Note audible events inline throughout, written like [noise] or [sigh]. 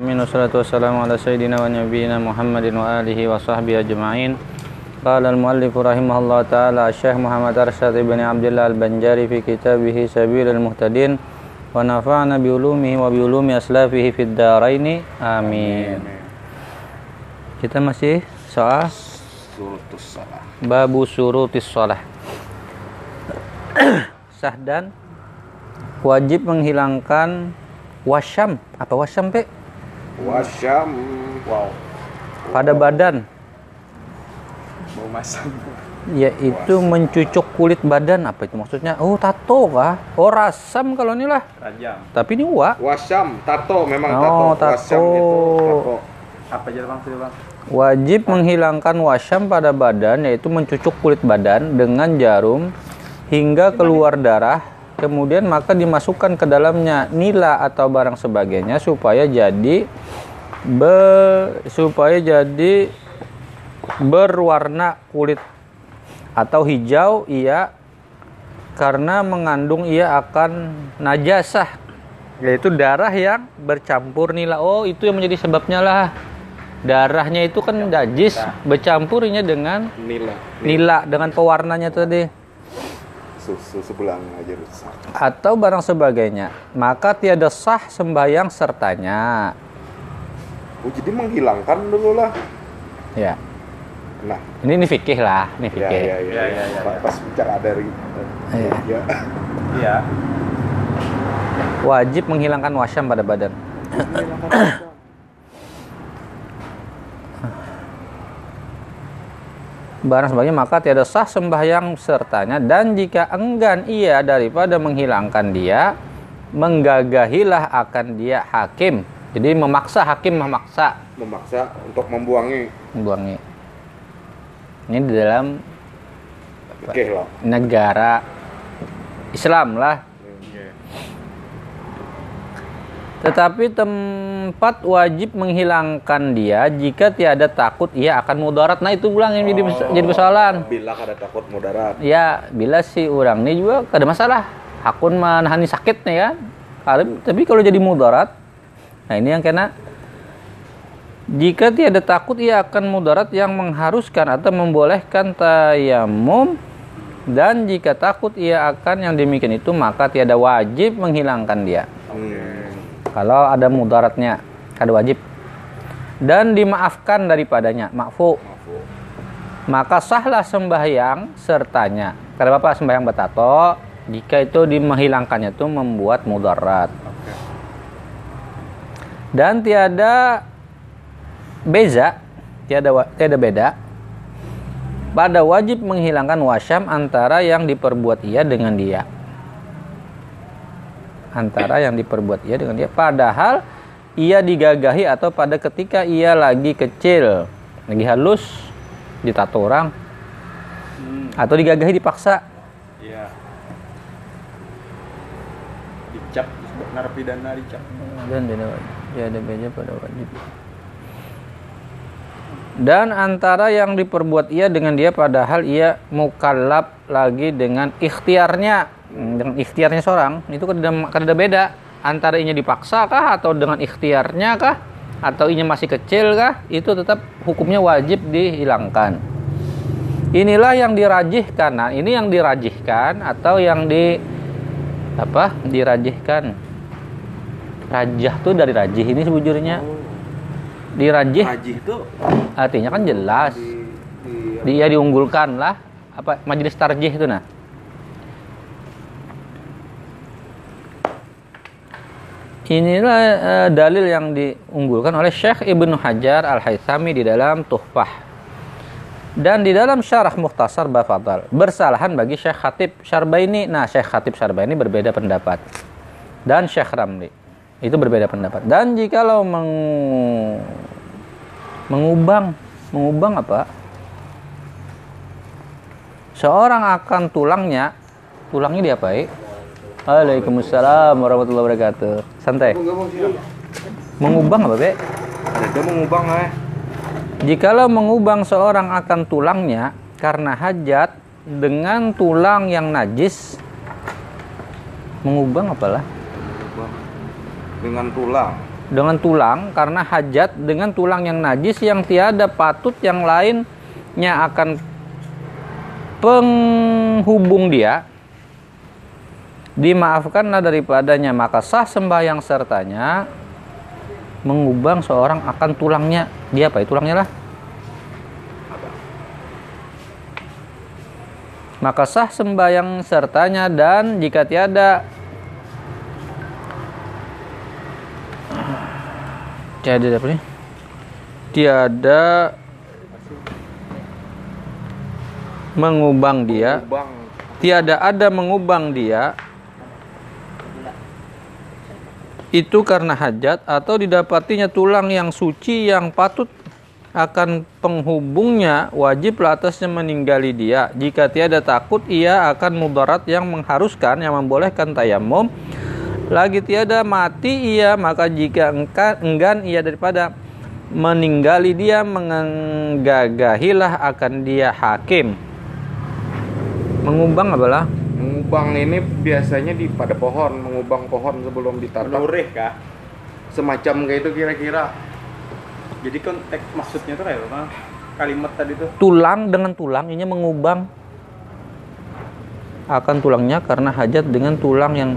Amin wassalatu wassalamu ala sayyidina wa nabiyina Muhammadin wa alihi wa sahbihi ajma'in. Qala al-muallif rahimahullah taala Syekh Muhammad Arsyad ibn Abdullah al-Banjari fi kitabih Sabilul Muhtadin wa nafa'na bi ulumihi wa bi ulumi aslafihi fid dharain. Amin. Kita masih soal Surutus salah. babu surutis shalah. [clears throat] Sah dan wajib menghilangkan wasyam. Apa wasyam, Pe? Wasyam. Wow. Pada badan Mau masam. yaitu mencucuk kulit badan apa itu maksudnya oh tato kah oh rasam kalau ini lah Rajam. tapi ini wa Wasyam, tato memang Oh, tato. Wasyam itu tato. Apa aja bang? Bang. wajib menghilangkan wasyam pada badan yaitu mencucuk kulit badan dengan jarum hingga keluar darah kemudian maka dimasukkan ke dalamnya nila atau barang sebagainya supaya jadi be, supaya jadi berwarna kulit. Atau hijau ia karena mengandung ia akan najasah yaitu darah yang bercampur nila. Oh itu yang menjadi sebabnya lah. Darahnya itu kan najis bercampurnya dengan Nila. nila dengan pewarnanya tadi Susu sebelang aja rusak. atau barang sebagainya maka tiada sah sembahyang sertanya Oh, jadi menghilangkan dulu lah. ya Nah, ini ini fikih lah ini ya fikih ya ya. ya, Pa- Pas bicara dari Iya. ya. Iya. wajib menghilangkan wasyam pada badan barang sebagainya maka tiada sah sembahyang sertanya. Dan jika enggan ia daripada menghilangkan dia menggagahilah akan dia hakim. Jadi memaksa hakim memaksa. Memaksa untuk membuangi. Membuangnya ini di dalam loh. negara Islam lah Tetapi tempat wajib menghilangkan dia jika tiada takut ia akan mudarat. Nah itu ulang yang jadi, jadi persoalan. Bila kada takut mudarat. Ya bila si orang ini juga kada masalah. Hakun menahani sakit nih kan. Kalau- Tapi kalau jadi mudarat, nah ini yang kena. Jika tiada takut ia akan mudarat yang mengharuskan atau membolehkan tayamum dan jika takut ia akan yang demikian itu maka tiada wajib menghilangkan dia Hmm. Kalau ada mudaratnya ada wajib. Dan dimaafkan daripadanya makfu. Maka sahlah sembahyang sertanya. Karena bapak sembahyang betato jika itu dimahilangkannya itu membuat mudarat. Dan tiada beza tiada tiada beda pada wajib menghilangkan wasyam antara yang diperbuat ia dengan dia antara yang diperbuat ia dengan dia. Padahal ia digagahi atau pada ketika ia lagi kecil lagi halus ditato orang atau digagahi dipaksa. Iya. Dicap narapidana dicap. dan tidak tiada beda pada wajib dan antara yang diperbuat ia dengan dia padahal ia mukallab lagi dengan ikhtiarnya. Hmm, dengan ikhtiarnya seorang itu kan ada, kan ada beda. Antara inya dipaksa kah atau dengan ikhtiarnya kah atau inya masih kecil kah itu tetap hukumnya wajib dihilangkan. Inilah yang dirajihkan. Nah ini yang dirajihkan atau yang di apa dirajihkan? Rajah tuh dari rajih ini sebujurnya. Dirajih? Haji itu artinya kan jelas. di, di dia diunggulkan lah. Apa majelis tarjih itu nah inilah eh, dalil yang diunggulkan oleh Syekh Ibnu Hajar Al Haythami di dalam Tuhfah. Dan di dalam syarah Mukhtasar Bafadal bersalahan bagi Syekh Khatib Syarbaini. Nah Syekh Khatib Syarbaini berbeda pendapat. Dan Syekh Ramli. Itu berbeda pendapat. Dan jikalau meng- mengubang mengubang apa? Seorang akan tulangnya tulangnya diapai Waalaikumsalam warahmatullahi wabarakatuh santai mengubang apa be ada dia mengubang eh. Jikalau mengubang seorang akan tulangnya karena hajat dengan tulang yang najis, mengubang apalah? Dengan tulang. dengan tulang karena hajat dengan tulang yang najis yang tiada patut yang lainnya akan penghubung dia dimaafkanlah daripadanya maka sah sembahyang sertanya mengubang seorang akan tulangnya. Dia apa ya? Tulangnya lah. Maka sah sembahyang sertanya dan jika tiada tiada apa nih tiada mengubang dia. Mengubang. tiada ada mengubang dia itu karena hajat atau didapatinya tulang yang suci yang patut? Akan penghubungnya wajiblah atasnya meninggali dia. Jika tiada takut ia akan mudarat yang mengharuskan yang membolehkan tayamum lagi tiada mati ia maka jika enggan ia daripada meninggali dia menggagahilah akan dia hakim. Mengubang apalah Mengubang ini biasanya di pada pohon, mengubang pohon sebelum ditanam. Menurih kah? Semacam kayak itu kira-kira. Jadi konteks maksudnya tuh kayak apa? Kalimat tadi tuh. tulang dengan tulang ini mengubang akan tulangnya karena hajat dengan tulang yang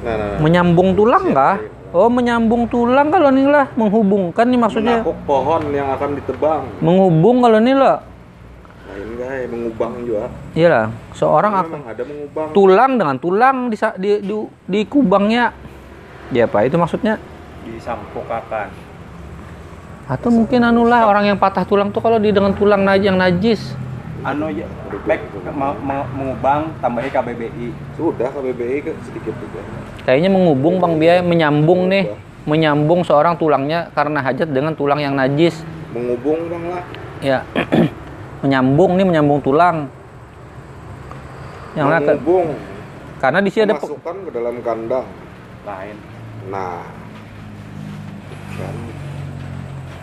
Nah, nah, nah. menyambung tulang Siap, kah? Oh menyambung tulang kalau ini lah menghubungkan nih maksudnya Menakuk pohon yang akan ditebang. menghubung kalau ini lah Lain guys, mengubang juga. iyalah seorang akan memang ada mengubang. tulang dengan tulang di di, di, di kubangnya ya apa itu maksudnya Disampukakan. atau mungkin anulah orang yang patah tulang tuh kalau di dengan tulang naj yang najis Anu ya, baik ma- ma- mengubang tambahi KBBI. Sudah KBBI ke sedikit juga. kayaknya menghubung bang biaya menyambung nih menyambung seorang tulangnya karena hajat dengan tulang yang najis Mengubung bang lah. ya [clears throat] menyambung nih menyambung tulang yang lain Mengubung. karena di sini ada Masukkan ke dalam kandang. Lain. Nah. Kan.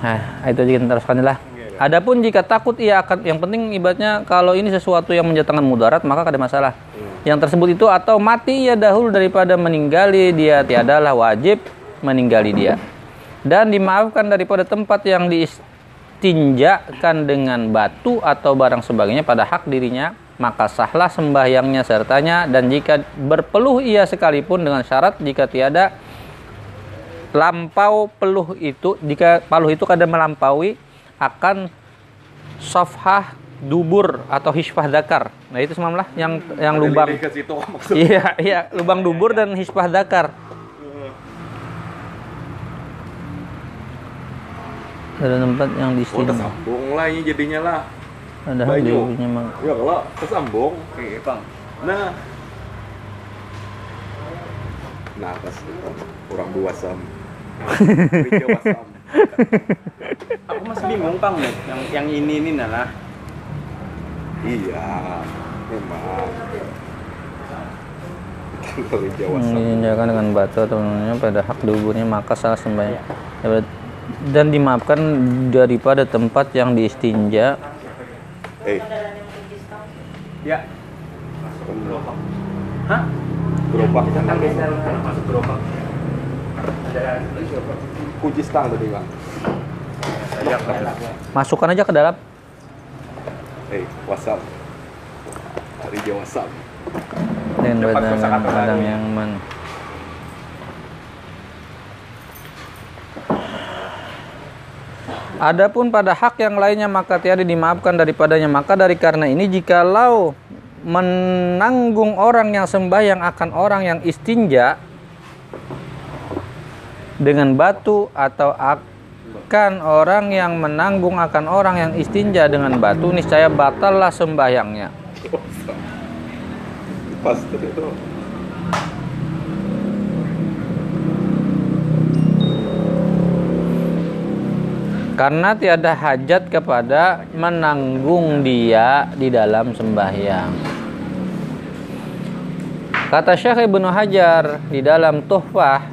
nah itu aja kita teruskan lah Adapun jika takut ia akan yang penting ibaratnya kalau ini sesuatu yang menjatuhkan mudarat maka ada masalah. Yang tersebut itu atau mati ia dahulu daripada meninggali dia tiadalah wajib meninggali dia. Dan dimaafkan daripada tempat yang diistinjakan dengan batu atau barang sebagainya pada hak dirinya maka sahlah sembahyangnya sertanya dan jika berpeluh ia sekalipun dengan syarat jika tiada lampau peluh itu jika paluh itu kadang melampaui akan sofhah dubur atau hisfah dakar. Nah itu semalam lah yang yang lubang. Iya iya lubang dubur dan hisfah dakar. Ada tempat yang di Oh, sini. tersambung lah ini jadinya lah. Ada Banyu. mah. Ya kalau tersambung. Oke, Bang. Nah. Nah, atas kurang dua sam. Aku masih bingung, Bang, nih. Yang yang ini ini nah. Iya, memang. Jawa Yang sam. diinjakan dengan batu atau namanya pada hak duburnya maka salah sembahyang. Dan dimaafkan daripada tempat yang diistinja Eh, Ya. Hah? gerobak kan Masuk gerobak. kunci stang tadi bang. masukkan aja ke dalam Eh, wasam. Hari Jawa sam. dan badan ya. yang man Adapun pada hak yang lainnya maka tiada dimaafkan daripadanya maka dari karena ini jikalau menanggung orang yang sembahyang akan orang yang istinja dengan batu atau akan orang yang menanggung akan orang yang istinja dengan batu niscaya batallah sembahyangnya [laughs] Wasam. Pas tadi itu. Karena tiada hajat kepada menanggung dia di dalam sembahyang. Kata Syekh Ibnu Hajar di dalam Tuhfah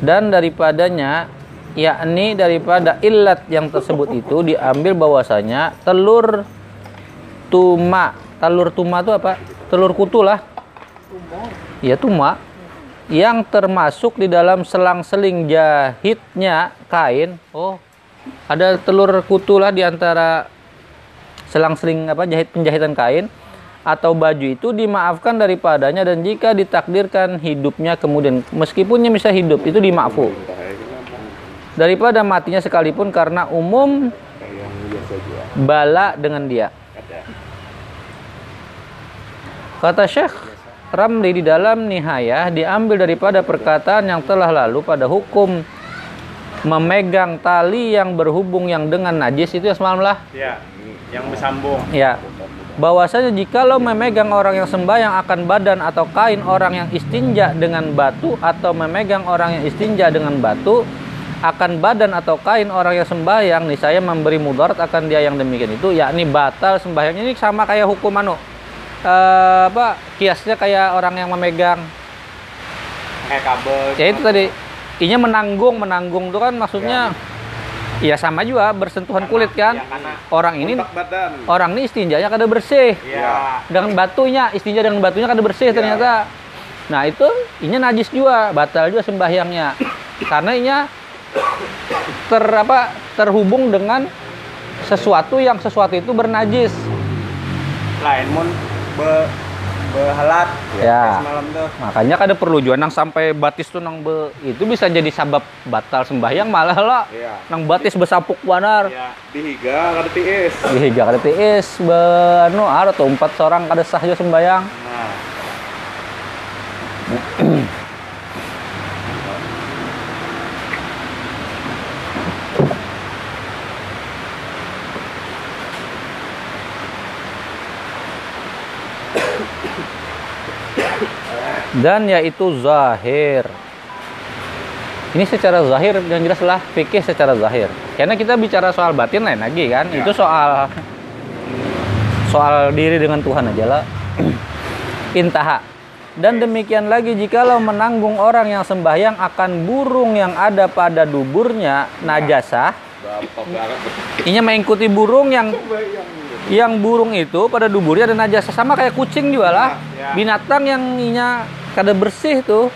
dan daripadanya yakni daripada illat yang tersebut itu diambil bahwasanya telur tuma telur tuma itu apa telur kutu lah iya tuma yang termasuk di dalam selang-seling jahitnya kain. Oh, ada telur kutu lah di antara selang-seling apa jahit penjahitan kain atau baju itu dimaafkan daripadanya dan jika ditakdirkan hidupnya kemudian. Meskipunnya bisa hidup itu dimaafu daripada matinya sekalipun karena umum bala dengan dia. Kata Syekh Ramli di dalam Nihayah diambil daripada perkataan yang telah lalu pada hukum memegang tali yang berhubung yang dengan najis itu ya semalam lah. Ya, yang bersambung. Ya. Bahwasanya jikalau memegang orang yang sembahyang akan badan atau kain orang yang istinja dengan batu atau memegang orang yang istinja dengan batu akan badan atau kain orang yang sembahyang nih saya memberi mudarat akan dia yang demikian itu yakni batal sembahyangnya ini sama kayak hukum anu eh, apa kiasnya kayak orang yang memegang Kayak kabel. ya itu tadi inya menanggung menanggung itu kan maksudnya ya sama juga bersentuhan kulit kan? Ya, karena orang ini badan. orang ini istinjanya kada bersih. Ya. dengan batunya istinja dengan batunya kada bersih Ya. ternyata. nah itu inya najis juga batal juga sembahyangnya. Karena inya ter apa terhubung dengan sesuatu yang sesuatu itu bernajis. Lain mun be behalat Ya. semalam tuh. makanya kada perlu juga nang sampai batis tuh nang be itu bisa jadi sabab batal sembahyang malah lah Iya. nang batis besapuk banar Ya. dihiga kada tiis dihiga kada tiis be anu ada tuh empat seorang kada sah sembahyang Nah, [clears throat] dan yaitu zahir. Ini secara zahir yang jelas lah fikih secara zahir. Karena kita bicara soal batin lain lagi kan. Ya. Itu soal soal diri dengan Tuhan aja lah. [clears throat] Intaha. Dan demikian lagi jikalau menanggung orang yang sembahyang akan burung yang ada pada duburnya najasah, bapak banget ini mengikuti burung yang yang burung itu pada duburnya ada najasa sama kayak kucing juga lah Ya. binatang yang inya kada bersih tuh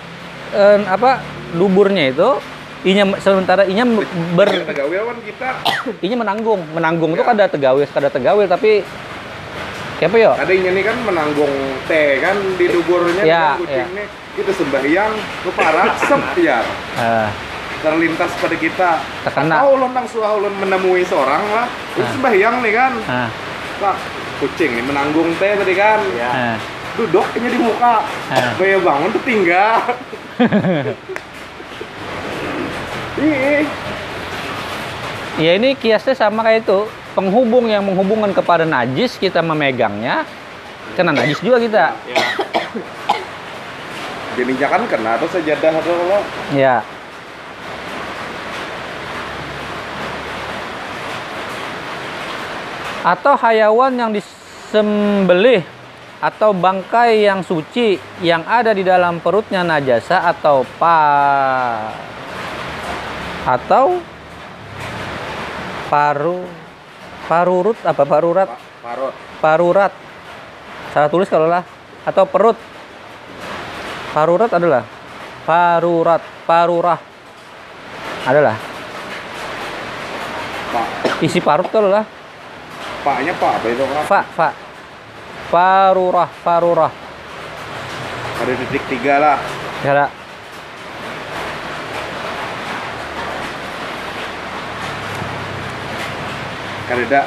eh, apa duburnya itu inya sementara inya ber tegawiawan kita. [coughs] inya menanggung. Menanggung tuh Ya. kada tegawil kada tegawil tapi kayak apa ya ada yang ini kan menanggung teh kan di duburnya Ya, kan kucing nih. Itu sembahyang lu parah [coughs] sep ya Eh, terlintas pada kita. Terkena. atau ulun nang suah ulun menemui seorang lah. Itu Ah. sembahyang nih kan. Ah, Pak, kucing nih menanggung teh tadi kan. Ya. Ah. duduknya di muka. Gaya bangun tuh tinggal. [laughs] Ih, ya ini kiasnya sama kayak itu. Penghubung yang menghubungkan kepada najis kita memegangnya kena najis juga kita. Ya. [coughs] jadinya kan kena atau sejadah atau apa ya. Atau hayawan yang disembelih atau bangkai yang suci yang ada di dalam perutnya najasa atau pa atau paru parurut apa parurat? Pa- parot parurat. Salah tulis kalau lah. Atau perut. Parurat adalah parurat parurah. Adalah. Pak isi parut kalau lah. Paknya pak apa itu kan fa fa parurah parurah ada titik tiga lah. Ya lah. kadeda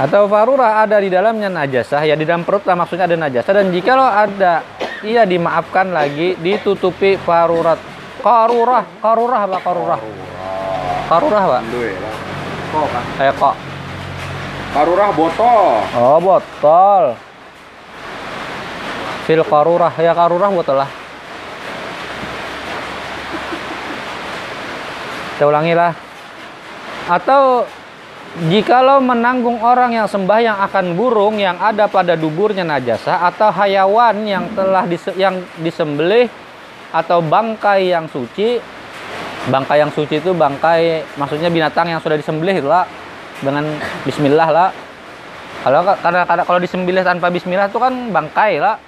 atau farurah ada di dalamnya najasah ya di dalam perut lah maksudnya ada najasah. Dan jikalau ada ia dimaafkan lagi ditutupi farurat karurah karurah apa karurah karurah pak. Dua lah Kok kan? kayak kok? Karurah botol. Oh botol. Fil karurah ya karurah botol lah. Kita ulangi lah. Atau jikalau menanggung orang yang sembahyang akan burung yang ada pada duburnya najasa atau hayawan yang telah dise- yang disembelih atau bangkai yang suci bangkai yang suci itu bangkai maksudnya binatang yang sudah disembelih lah dengan bismillah lah kalau karena karena kalau disembelih tanpa bismillah itu kan bangkai lah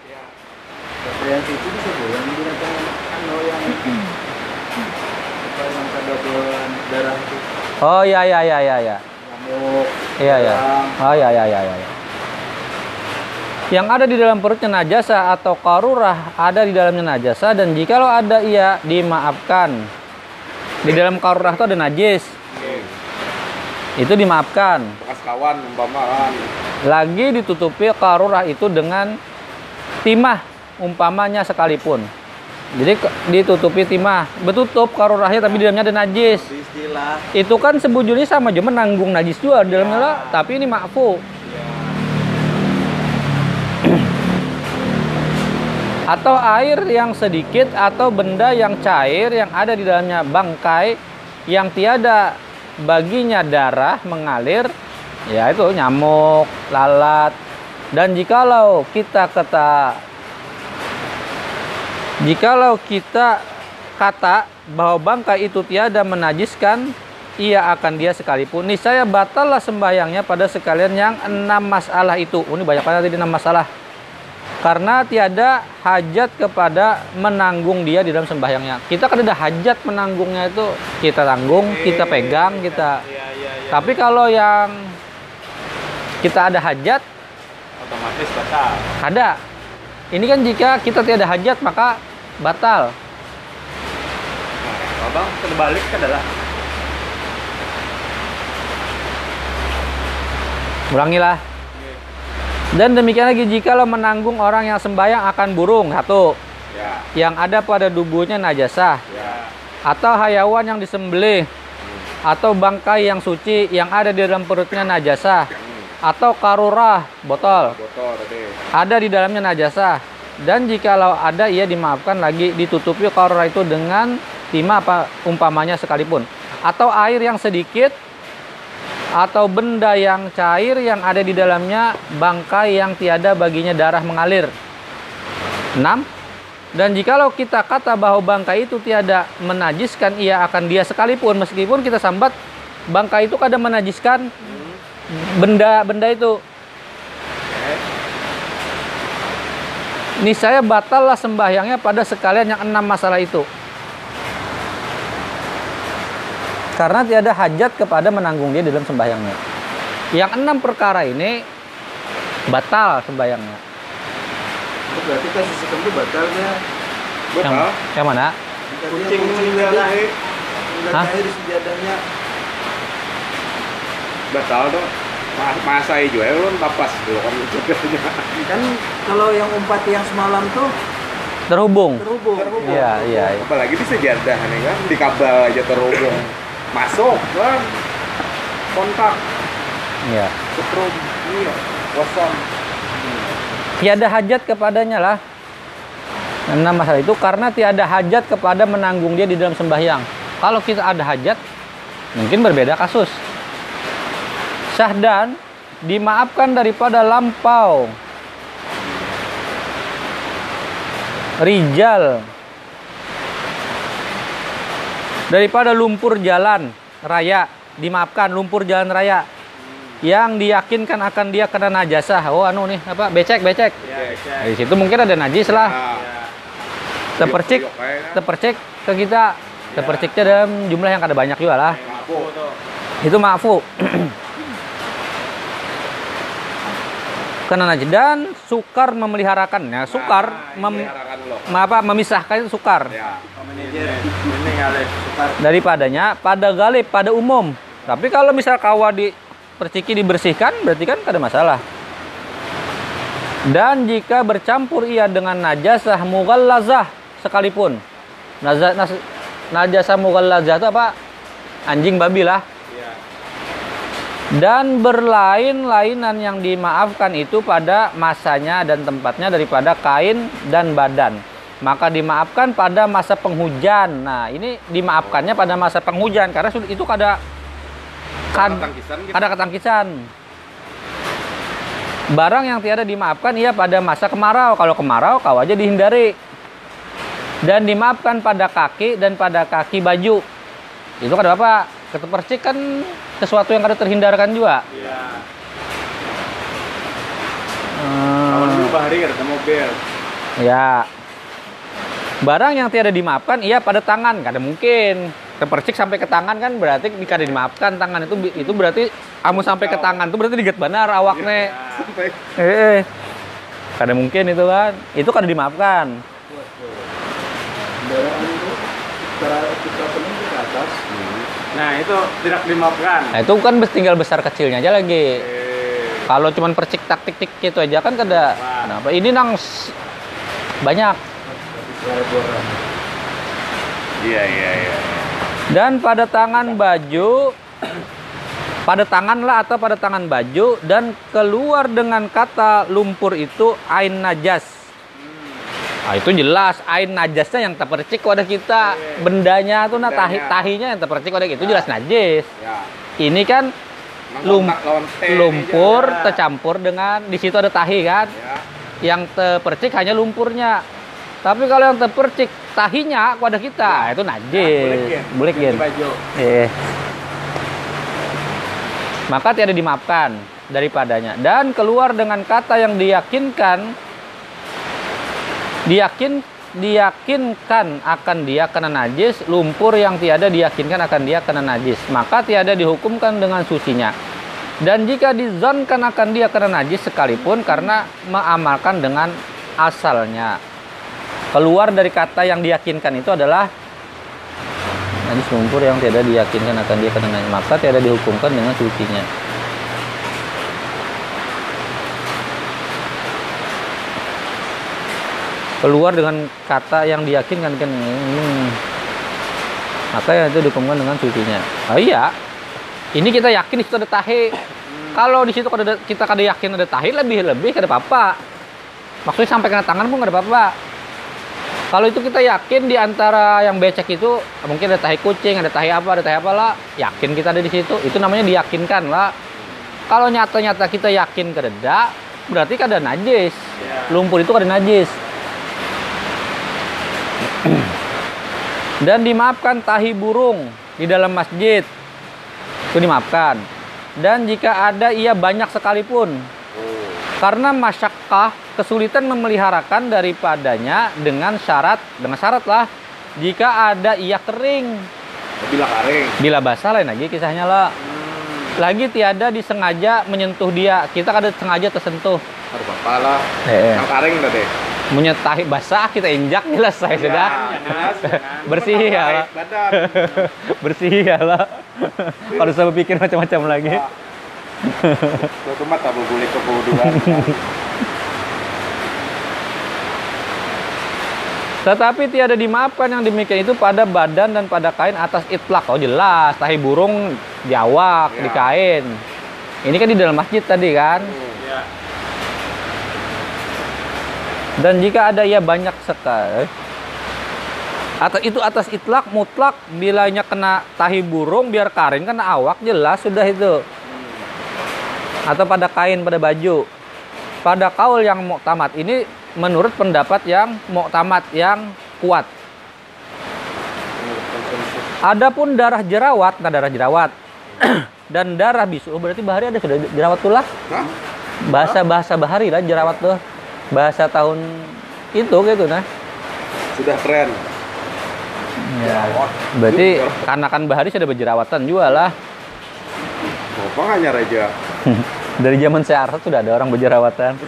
yang itu bisa bu yang binatang anu yang hmm. apa yang kada darah itu. Oh ya ya ya ya ya iya ya oh ya ya ya ya yang ada di dalam perutnya najasa atau karurah ada di dalamnya najasa dan jika lo ada iya dimaafkan. Di dalam karurah itu ada najis. Itu dimaafkan. Bekas kawan umpamaan lagi ditutupi karurah itu dengan timah umpamanya sekalipun. Jadi ditutupi timah, betutup karurahnya tapi di dalamnya ada najis. Itu istilah. Itu kan sebujurnya sama aja menanggung najis juga di dalamnya lah, tapi ini maafu. atau air yang sedikit atau benda yang cair yang ada di dalamnya. Bangkai yang tiada. Baginya darah mengalir. Ya itu nyamuk lalat. Dan jikalau kita kata jikalau kita kata bahwa bangkai itu tiada menajiskan ia akan dia sekalipun niscaya batallah sembahyangnya pada sekalian yang enam masalah itu Oh, ini banyak banget tadi enam masalah karena tiada hajat kepada menanggung dia di dalam sembahyangnya. Kita kan ada hajat menanggungnya itu kita tanggung, kita pegang, kita. iya iya iya Tapi kalau yang kita ada hajat, otomatis batal ada. Ini kan jika kita tiada hajat maka batal. nah, abang terbalik adalah Ulangilah. Dan demikian lagi jikalau menanggung orang yang sembahyang akan burung satu. Ya. Yang ada pada tubuhnya najasah ya. Atau hayawan yang disembelih. Atau bangkai yang suci yang ada di dalam perutnya najasah atau karurah botol. Botol ada di dalamnya najasah dan jikalau ada ia dimaafkan lagi ditutupi karurah itu dengan timah apa umpamanya sekalipun. Atau air yang sedikit atau benda yang cair yang ada di dalamnya bangkai yang tiada baginya darah mengalir. 6 dan jikalau kita kata bahwa bangkai itu tiada menajiskan ia akan dia sekalipun. Meskipun kita sambat bangkai itu kadang menajiskan benda-benda itu. Niscaya batallah sembahyangnya pada sekalian yang enam masalah itu. Karena tiada hajat kepada menanggung dia di dalam sembahyangnya. Yang enam perkara ini batal sembahyangnya. berarti kasus itu batal ya Yang, yang mana? kucing meninggal tadi Hah? air sejadahnya batal Mas, masa juga ya lu tapas dulu kan sebenarnya kan kalau yang umpat yang semalam tuh Terhubung. terhubung Iya, iya. iya. apalagi di sejadah nih kan di kabel aja terhubung masuk kan kontak Iya. setrum iya kosong tiada hajat kepadanya lah. Enam masalah itu karena tiada hajat kepada menanggung dia di dalam sembahyang. Kalau kita ada hajat, mungkin berbeda kasus. Syahdan dimaafkan daripada lampau. Rijal daripada lumpur jalan raya dimaafkan lumpur jalan raya yang diyakinkan akan dia kena najasah. Oh anu nih apa becek becek. ya Nah, di situ mungkin ada najis lah. nah, Terpercik, terpercik ke kita. Terperciknya dalam jumlah yang kada banyak juga lah. tuh Itu maafu. [clears throat] Kena najis dan sukar memeliharakan. Ya, sukar Nah, mem- peliharakan lo ma- apa, memisahkan itu sukar ya daripadanya pada galib pada umum. Tapi kalau misal kawa di perciki dibersihkan berarti kan kada masalah. Dan jika bercampur ia dengan najasah mughallazah sekalipun. Najasah mughallazah itu apa? Anjing babi lah. Dan berlain-lainan yang dimaafkan itu pada masanya dan tempatnya daripada kain dan badan. Maka dimaafkan pada masa penghujan. Nah, ini dimaafkannya pada masa penghujan karena itu kada kad, tangkisan gitu kada ketangkisan. Barang yang tiada dimaafkan ia pada masa kemarau. Kalau kemarau kau aja dihindari. Dan dimaafkan pada kaki dan pada kaki baju. Itu kada apa? Ketepercik kan sesuatu yang kada terhindarkan juga. ya Hmm. kawan dulu bahari ada mobil Ya. Barang yang tiada dimaafkan ia pada tangan, kada mungkin. Kepercik sampai ke tangan kan berarti kada dimaafkan tangan itu itu berarti amu sampai ke tangan itu berarti diget benar awaknya. Sampai Eh, kada mungkin itu kan. Itu kada dimaafkan. Kendaraan itu kita kita penuh ke atas. Nah, itu tidak dimaafkan. Nah, itu kan tinggal besar kecilnya aja lagi. eh, Kalau cuman percik tak tik tik gitu aja kan kada. Kenapa? Ini nang banyak. Boran. Iya iya iya. Dan pada tangan baju pada tangan lah atau pada tangan baju dan keluar dengan kata lumpur itu ain najas. Nah, itu jelas ain najasnya yang terpercik pada kita. Bendanya tuh nah tahi, tahinya yang terpercik pada itu jelas najis. Ya. Ini kan Lum- lumpur aja. tercampur dengan di situ ada tahi kan. Ya. Yang terpercik hanya lumpurnya. Tapi kalau yang terpercik tahinya pada kita itu najis. Boleh gen. Eh. Maka tiada dimaafkan daripadanya dan keluar dengan kata yang diyakinkan diyakin diyakinkan akan dia kena najis lumpur yang tiada diyakinkan akan dia kena najis. Maka tiada dihukumkan dengan sucinya. Dan jika dizonkan akan dia kena najis sekalipun karena mengamalkan dengan asalnya. Keluar dari kata yang diyakinkan itu adalah najis lumpur yang tiada diyakinkan akan dia kena najis. Maka tiada dihukumkan dengan sucinya keluar dengan kata yang diyakinkan kan hmm, maka yang itu dihukumkan dengan sucinya oh iya ini kita yakin di situ ada tahe kalau di situ kada ada- kita kada yakin ada tahe lebih lebih kada apa-apa maksudnya sampai kena tangan pun kada apa-apa kalau itu kita yakin di antara yang becek itu mungkin ada tahi kucing, ada tahi apa, ada tahi apa lah, yakin kita ada di situ. Itu namanya diyakinkan lah. Kalau nyata-nyata kita yakin kededa, berarti kada najis. Lumpur itu kada najis. Dan dimaafkan tahi burung di dalam masjid. Itu dimaafkan. Dan jika ada ia banyak sekalipun, karena masyakkah kesulitan memeliharakan daripadanya dengan syarat dengan syarat lah jika ada ia kering Bila karing. bila basah lain lagi kisahnya lah lagi tiada disengaja menyentuh dia kita kada sengaja tersentuh Harus apa lah. eh, Yang karing dah deh. menyetahi basah kita injak [laughs] jelas saya sudah [laughs] Jangan, jangan. [laughs] bersih ya lah bersih ya lah kalau saya berpikir macam-macam lagi Itu mah tak boleh kebodohan. Tetapi tiada dimaafkan yang demikian itu pada badan dan pada kain atas itlak. Oh jelas, tahi burung di awak, Ya. di kain. Ini kan di dalam masjid tadi kan. Ya. Dan jika ada ia banyak sekali atau itu atas itlak mutlak bilanya kena tahi burung biar karing kena awak jelas sudah itu atau pada kain pada baju pada kaul yang muktamad ini menurut pendapat yang muktamad yang kuat adapun darah jerawat nah darah jerawat [coughs] dan darah bisu oh, berarti bahari ada sudah jerawat tuh lah Hah? bahasa bahasa bahari lah jerawat tuh. Bahasa tahun itu gitu nah. Sudah keren. ya. berarti kanakan bahari sudah berjerawatan juga lah. Bapak hanya raja. [laughs] dari zaman saya Arsa sudah ada orang berjerawatan.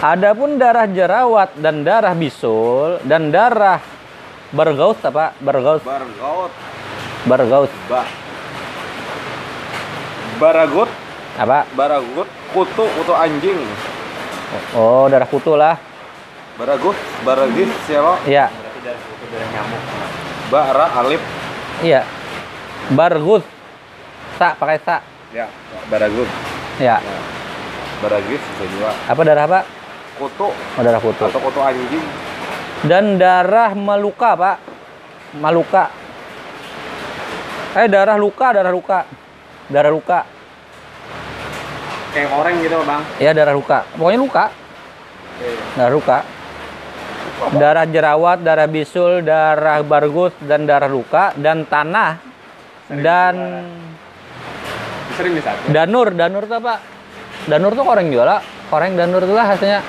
Adapun darah jerawat dan darah bisul dan darah bergaus apa? Bergaus Bargaut. bergaus Ba. Baragut. apa Baragut. Kutu. Kutu anjing. oh darah kutu lah Baragut. Baragis. Siapa? iya Berarti dari kutu dari nyamuk. Bara. Alif. iya bergus sa pakai sa Ya. Baragut. ya Baragis bisa juga. apa darah apa Kutu. oh, darah kutu Atau kutu anjing. dan darah meluka pak maluka eh darah luka darah luka. Darah luka. Kayak orang gitu, Bang. ya darah luka. Pokoknya luka. Darah luka. Darah jerawat darah bisul darah bargus dan darah luka dan tanah dan Sering bisa. danur danur itu apa? Danur tuh koreng juga lah koreng danur itu lah hasilnya.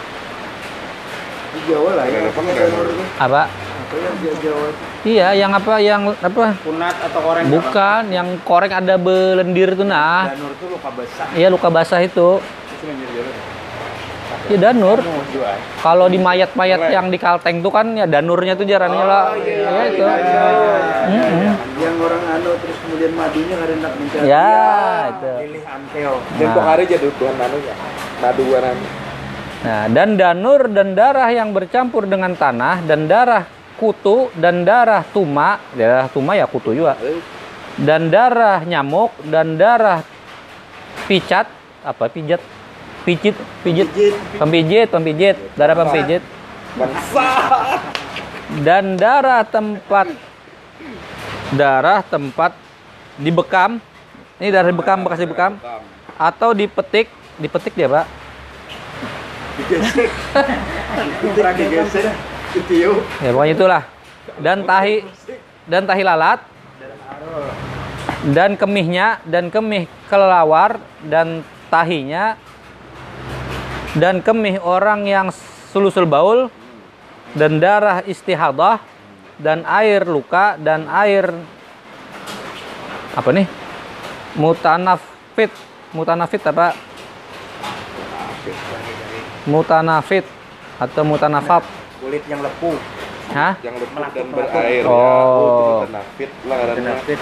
Di Jawa lah ya. Apa, Apa ada? Itu? apa Apa yang di Jawa itu? Iya, yang apa yang apa? Kunat atau koreng? Bukan, yang koreng ada belendir tuh nah. Danur tuh luka besar. Iya, luka basah itu. Iya, danur. Kalau di mayat-mayat yang di kalteng tuh kan ya danurnya tuh jarannya lah. Iya, itu. Mm-mm. Yang orang anu terus kemudian madunya nak mencari. Ya, itu. Pilih anteo. Dan Nah. hari jadi tuan anu ya. Madu waran. Nah, dan danur dan darah yang bercampur dengan tanah dan darah kutu dan darah tuma, darah tuma ya kutu juga. Dan darah nyamuk dan darah picat, apa pijat? Pijit, pijit, pempijit, pempijit, darah pempijit. Bangsa. Dan darah tempat darah tempat dibekam. Ini darah dibekam bekas dibekam atau dipetik, dipetik dia, Pak. Digesek. [laughs] Ya pokoknya itulah. Dan tahi dan tahi lalat. Dan kemihnya dan kemih kelelawar dan tahinya. Dan kemih orang yang sulusul baul dan darah istihadah dan air luka dan air apa nih? Mutanafit. Mutanafit apa? Mutanafit atau mutanafat Kulit yang lepuh. Hah? Yang lepuk dan Melapuk, berair. melapuk. Ya. Oh. itu nafit lah karena. Kenafit.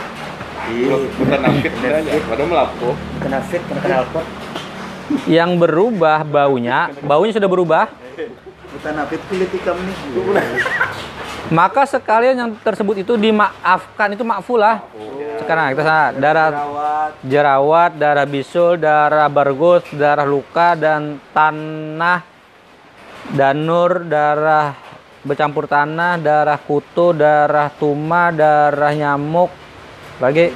Bukan nafit aja. Padahal melapuk. Kenafit, kena knalpot. yang berubah baunya, baunya sudah berubah, Bukan apit kulit ikam nih. maka sekalian yang tersebut itu dimaafkan itu makfulah. Sekarang kita sana darah Rawat. jerawat, darah bisul, darah bargus, darah luka dan tanah, danur, darah bercampur tanah, darah kutu, darah tuma, darah nyamuk, lagi?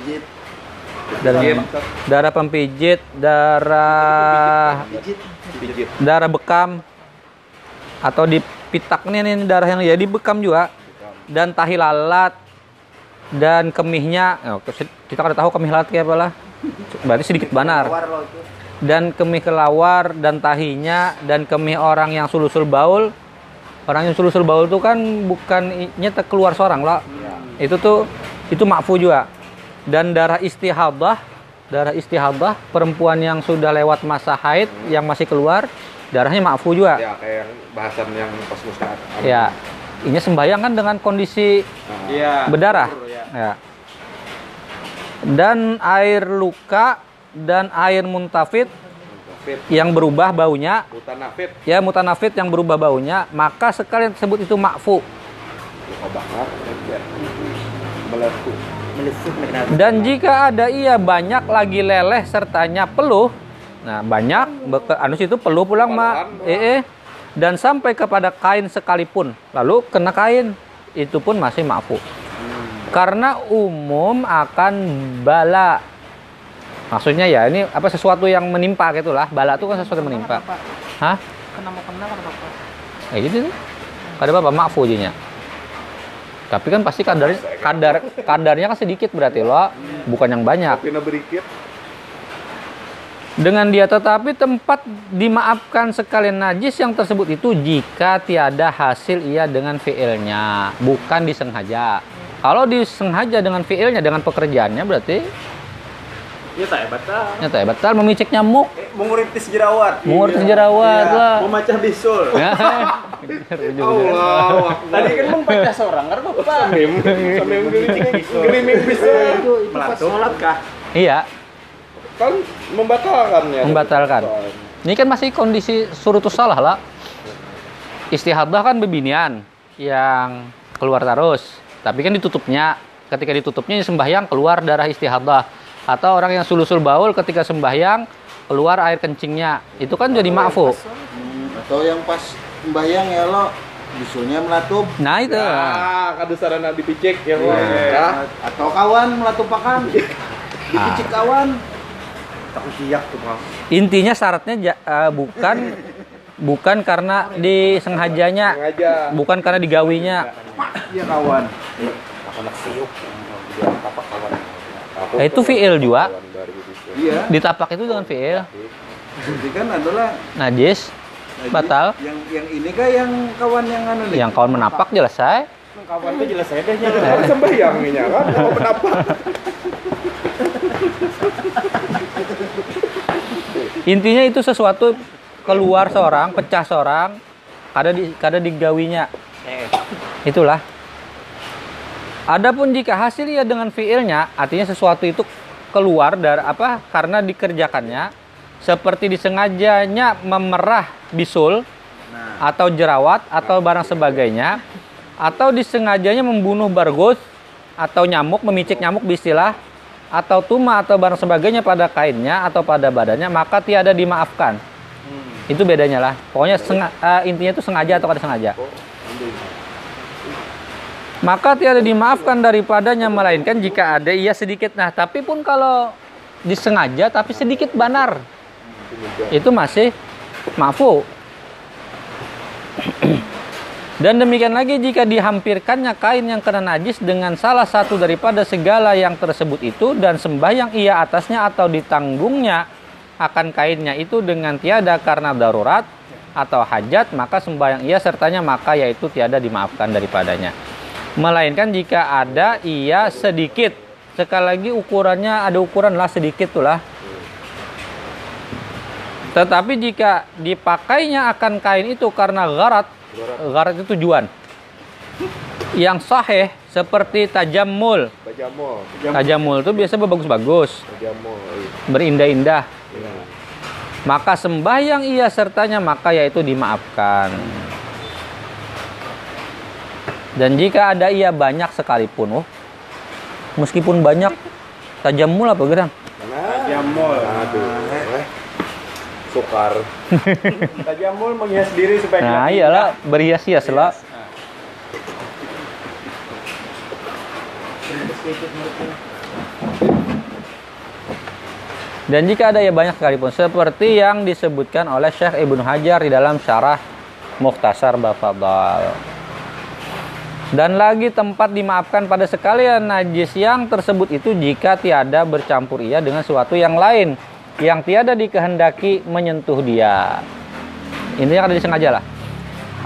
Darah, darah pempijit, darah darah bekam. Atau di pitak nih, nih darah yang ya dibekam juga. Dan tahi lalat. Dan kemihnya. Oh, kita kan tahu kemih lalat kayak apa lah berarti sedikit banar. Dan kemih kelawar dan tahinya dan kemih orang yang sulusul baul. Orang yang sulusul baul itu kan bukan nyata keluar seorang lah itu tuh itu makfu juga. Dan darah istihadah darah istihadah perempuan yang sudah lewat masa haid yang masih keluar darahnya makfu juga. Ya kayak bahasan yang pas musnad. ya ini sembahyang kan dengan kondisi Iya. berdarah. Ya. ya dan air luka dan air muntafid Fit. yang berubah baunya Hutan nafit. ya mutanafid yang berubah baunya maka sekalian tersebut itu makfu ya. Dan jika ada ia banyak lagi leleh sertanya peluh nah banyak beke- anu itu peluh pulang mak eh, eh. dan sampai kepada kain sekalipun lalu kena kain itu pun masih makfu karena umum akan bala maksudnya ya ini apa sesuatu yang menimpa gitulah. Bala itu kan sesuatu yang menimpa. Hah kena mau kena kena apa kayak gitu tuh ada apa makfu jinya tapi kan pasti kadar kadar kadarnya kan sedikit berarti lo. Bukan yang banyak. Dengan dia tetapi tempat dimaafkan sekalian najis yang tersebut itu jika tiada hasil ia dengan fiilnya. Bukan disengaja. Kalau disengaja dengan fiilnya dengan pekerjaannya berarti Iya tak tak. nyata ya batal memicik nyamuk Eh, menguritis jerawat. mengurus jerawat Iya. lah Memacah bisul. [laughs] [laughs] Allah. [laughs] Tadi kan membaca seorang kan bapak. Sambil sambil geliming bisa. Itu itu pas sholat kah? iya Kan membatalkan ya. Membatalkan. Ini kan masih kondisi surutus salah lah. Istihadah kan bebinian yang keluar terus. Tapi kan ditutupnya. Ketika ditutupnya sembahyang keluar darah istihadah. Atau orang yang sulusul baul ketika sembahyang keluar air kencingnya. Itu kan jadi makfu. Hmm, atau yang pas membayang ya lo bisulnya melatup Nah itu. Ah, kadu sarana dipicik ya. Iya. Ya. atau kawan melatupakan [laughs] dipicik kawan Takut siak tuh bang. Intinya syaratnya ja- eh, bukan bukan karena disengajanya, Sengaja. bukan karena digawinya. ya kawan Anak siuk. Dia apa kawan. Eh, itu fiil juga. kawan itu. iya Ditapak itu dengan fiil. jadi kan adalah Najis, batal. yang yang ini kah yang kawan yang anu nih Yang kawan menapak jelas saya. Kawan tuh jelas saya deh Kan sembahyang ini ya kan. Mau kenapa? Intinya itu sesuatu keluar seorang, pecah seorang, kada di kada digawinya. Eh, Itulah. Adapun jika hasil ia dengan fiilnya, artinya sesuatu itu keluar dari apa? Karena dikerjakannya seperti disengajanya memerah bisul atau jerawat atau barang sebagainya atau disengajanya membunuh bargus atau nyamuk memicik nyamuk istilah atau tuma atau barang sebagainya pada kainnya atau pada badannya maka tiada dimaafkan. Itu bedanya lah. Pokoknya senga- eh, intinya itu sengaja atau kada sengaja maka tiada dimaafkan daripadanya melainkan jika ada ia sedikit. Nah tapi pun kalau disengaja tapi sedikit banar. Itu masih maafu dan demikian lagi jika dihampirkannya kain yang kena najis dengan salah satu daripada segala yang tersebut itu dan sembahyang ia atasnya atau ditanggungnya akan kainnya itu dengan tiada karena darurat atau hajat maka sembahyang ia sertanya maka yaitu tiada dimaafkan daripadanya melainkan jika ada ia sedikit. Sekali lagi ukurannya ada ukuran lah sedikit tuh lah. Tetapi jika dipakainya akan kain itu karena garat garat itu tujuan. Yang sahih seperti tajamul Bajamol. tajamul itu biasa bagus-bagus. Bajamol. berindah-indah. Maka sembahyang ia sertanya maka yaitu dimaafkan dan jika ada ia banyak sekalipun oh meskipun banyak tajamul apa gerang Tajamul. Aduh. eh. Sukar. [laughs] Tajamul menghias diri supaya nah iyalah berhias-hias lah Dan jika ada ya banyak sekalipun seperti yang disebutkan oleh Syekh Ibnu Hajar di dalam syarah Mukhtasar Bafadal. Dan lagi tempat dimaafkan pada sekalian najis yang tersebut itu jika tiada bercampur ia dengan suatu yang lain yang tiada dikehendaki menyentuh dia. Intinya kada disengaja lah.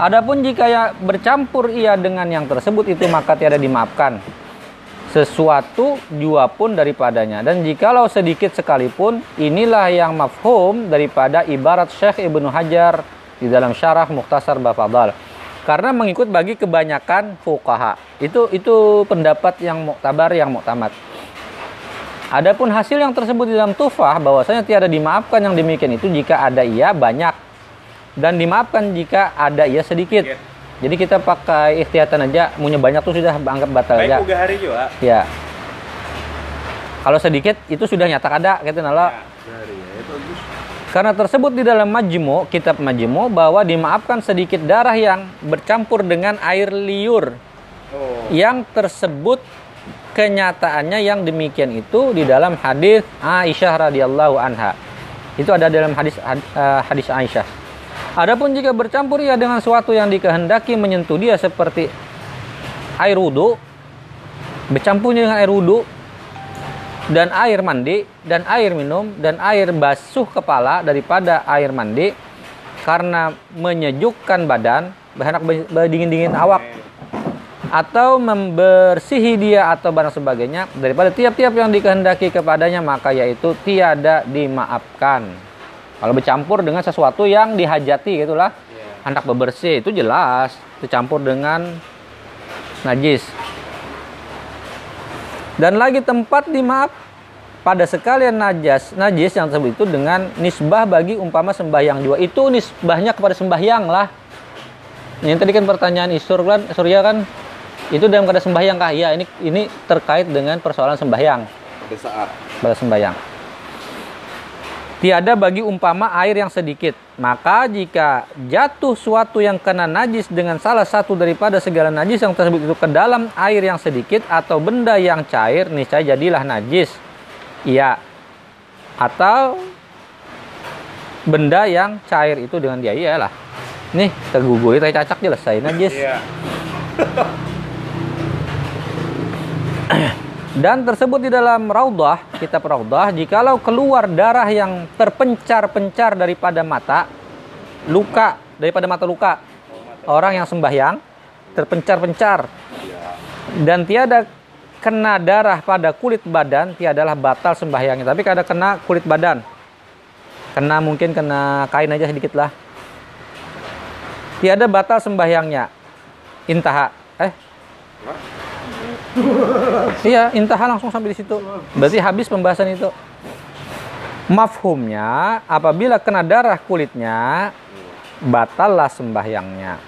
Adapun jika ya bercampur ia dengan yang tersebut itu maka tiada dimaafkan sesuatu jua pun daripadanya dan jikalau sedikit sekalipun inilah yang mafhum daripada ibarat Syekh Ibnu Hajar di dalam syarah Mukhtasar Bafadal karena mengikut bagi kebanyakan fuqaha itu itu pendapat yang muktabar yang muktamad Adapun hasil yang tersebut di dalam tufah bahwasanya tiada dimaafkan yang demikian itu jika ada ia banyak dan dimaafkan jika ada ia sedikit. Jadi kita pakai ikhtiyatan aja, punya banyak tuh sudah anggap batal Baik aja. hari juga. Ya. Kalau sedikit itu sudah nyata ada gitu nala. Karena tersebut di dalam majmu, kitab majmu bahwa dimaafkan sedikit darah yang bercampur dengan air liur Oh. yang tersebut kenyataannya yang demikian itu di dalam hadis Aisyah radhiyallahu anha. Itu ada dalam hadis had- eh, hadis Aisyah. Adapun jika bercampur ia dengan suatu yang dikehendaki menyentuh dia seperti air wudhu, bercampurnya dengan air wudhu dan air mandi dan air minum dan air basuh kepala daripada air mandi karena menyejukkan badan, berhendak berdingin-dingin awak atau membersihi dia atau barang sebagainya daripada tiap-tiap yang dikehendaki kepadanya maka yaitu tiada dimaafkan. Kalau bercampur dengan sesuatu yang dihajati gitulah. Hendak bebersih itu jelas dicampur dengan najis. Dan lagi tempat dimaaf pada sekalian najas najis yang tersebut itu dengan nisbah bagi umpama sembahyang juga itu nisbahnya kepada sembahyang lah ini tadi kan pertanyaan Isur kan Surya kan itu dalam keadaan sembahyang kah? Ya, ini ini terkait dengan persoalan sembahyang Ada saat. pada sembahyang. Tiada bagi umpama air yang sedikit. Maka jika jatuh suatu yang kena najis dengan salah satu daripada segala najis yang tersebut itu ke dalam air yang sedikit atau benda yang cair, niscaya jadilah najis. Iya. Atau benda yang cair itu dengan dia iyalah. Nih, tergugui, teh cacak jelas saya najis. Iya. [clears throat] Dan tersebut di dalam Raudah, kitab Raudah, jikalau keluar darah yang terpencar-pencar daripada mata, luka, daripada mata luka, orang yang sembahyang, terpencar-pencar, dan tiada kena darah pada kulit badan tiadalah batal sembahyangnya. Tapi kada kena kulit badan. Kena mungkin kena kain aja sedikit lah. Tiada batal sembahyangnya. Intaha. Eh iya intaha langsung sampai di situ. Berarti habis pembahasan itu. Mafhumnya apabila kena darah kulitnya batallah sembahyangnya.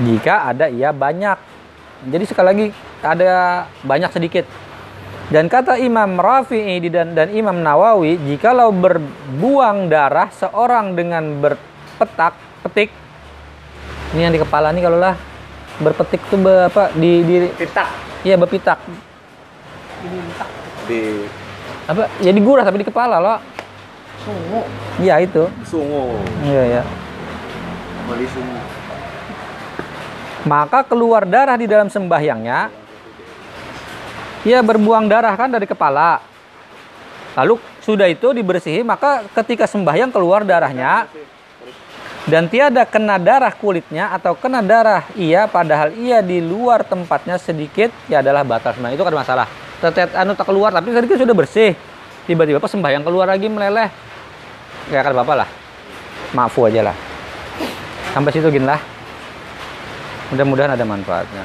Jika ada ia banyak. Jadi sekali lagi ada banyak sedikit. Dan kata Imam Rafi'i dan, dan Imam Nawawi jikalau berbuang darah seorang dengan berpetak petik ini yang di kepala nih kalau lah berpetik tuh apa di di Pitak. Iya berpitak. Di apa? Ya digurah tapi di kepala loh iya itu. Sungu. Iya ya Bali semua. maka keluar darah di dalam sembahyangnya. Ia berbuang darah kan dari kepala. Lalu sudah itu dibersihi maka ketika sembahyang keluar darahnya dan tiada kena darah kulitnya atau kena darah ia padahal ia di luar tempatnya sedikit ya adalah batal sembahyang itu kan masalah tetet anu tak keluar tapi tadi kan sudah bersih tiba-tiba pas sembahyang keluar lagi meleleh ya kan apa lah maafu aja lah sampai situ gin lah mudah-mudahan ada manfaatnya.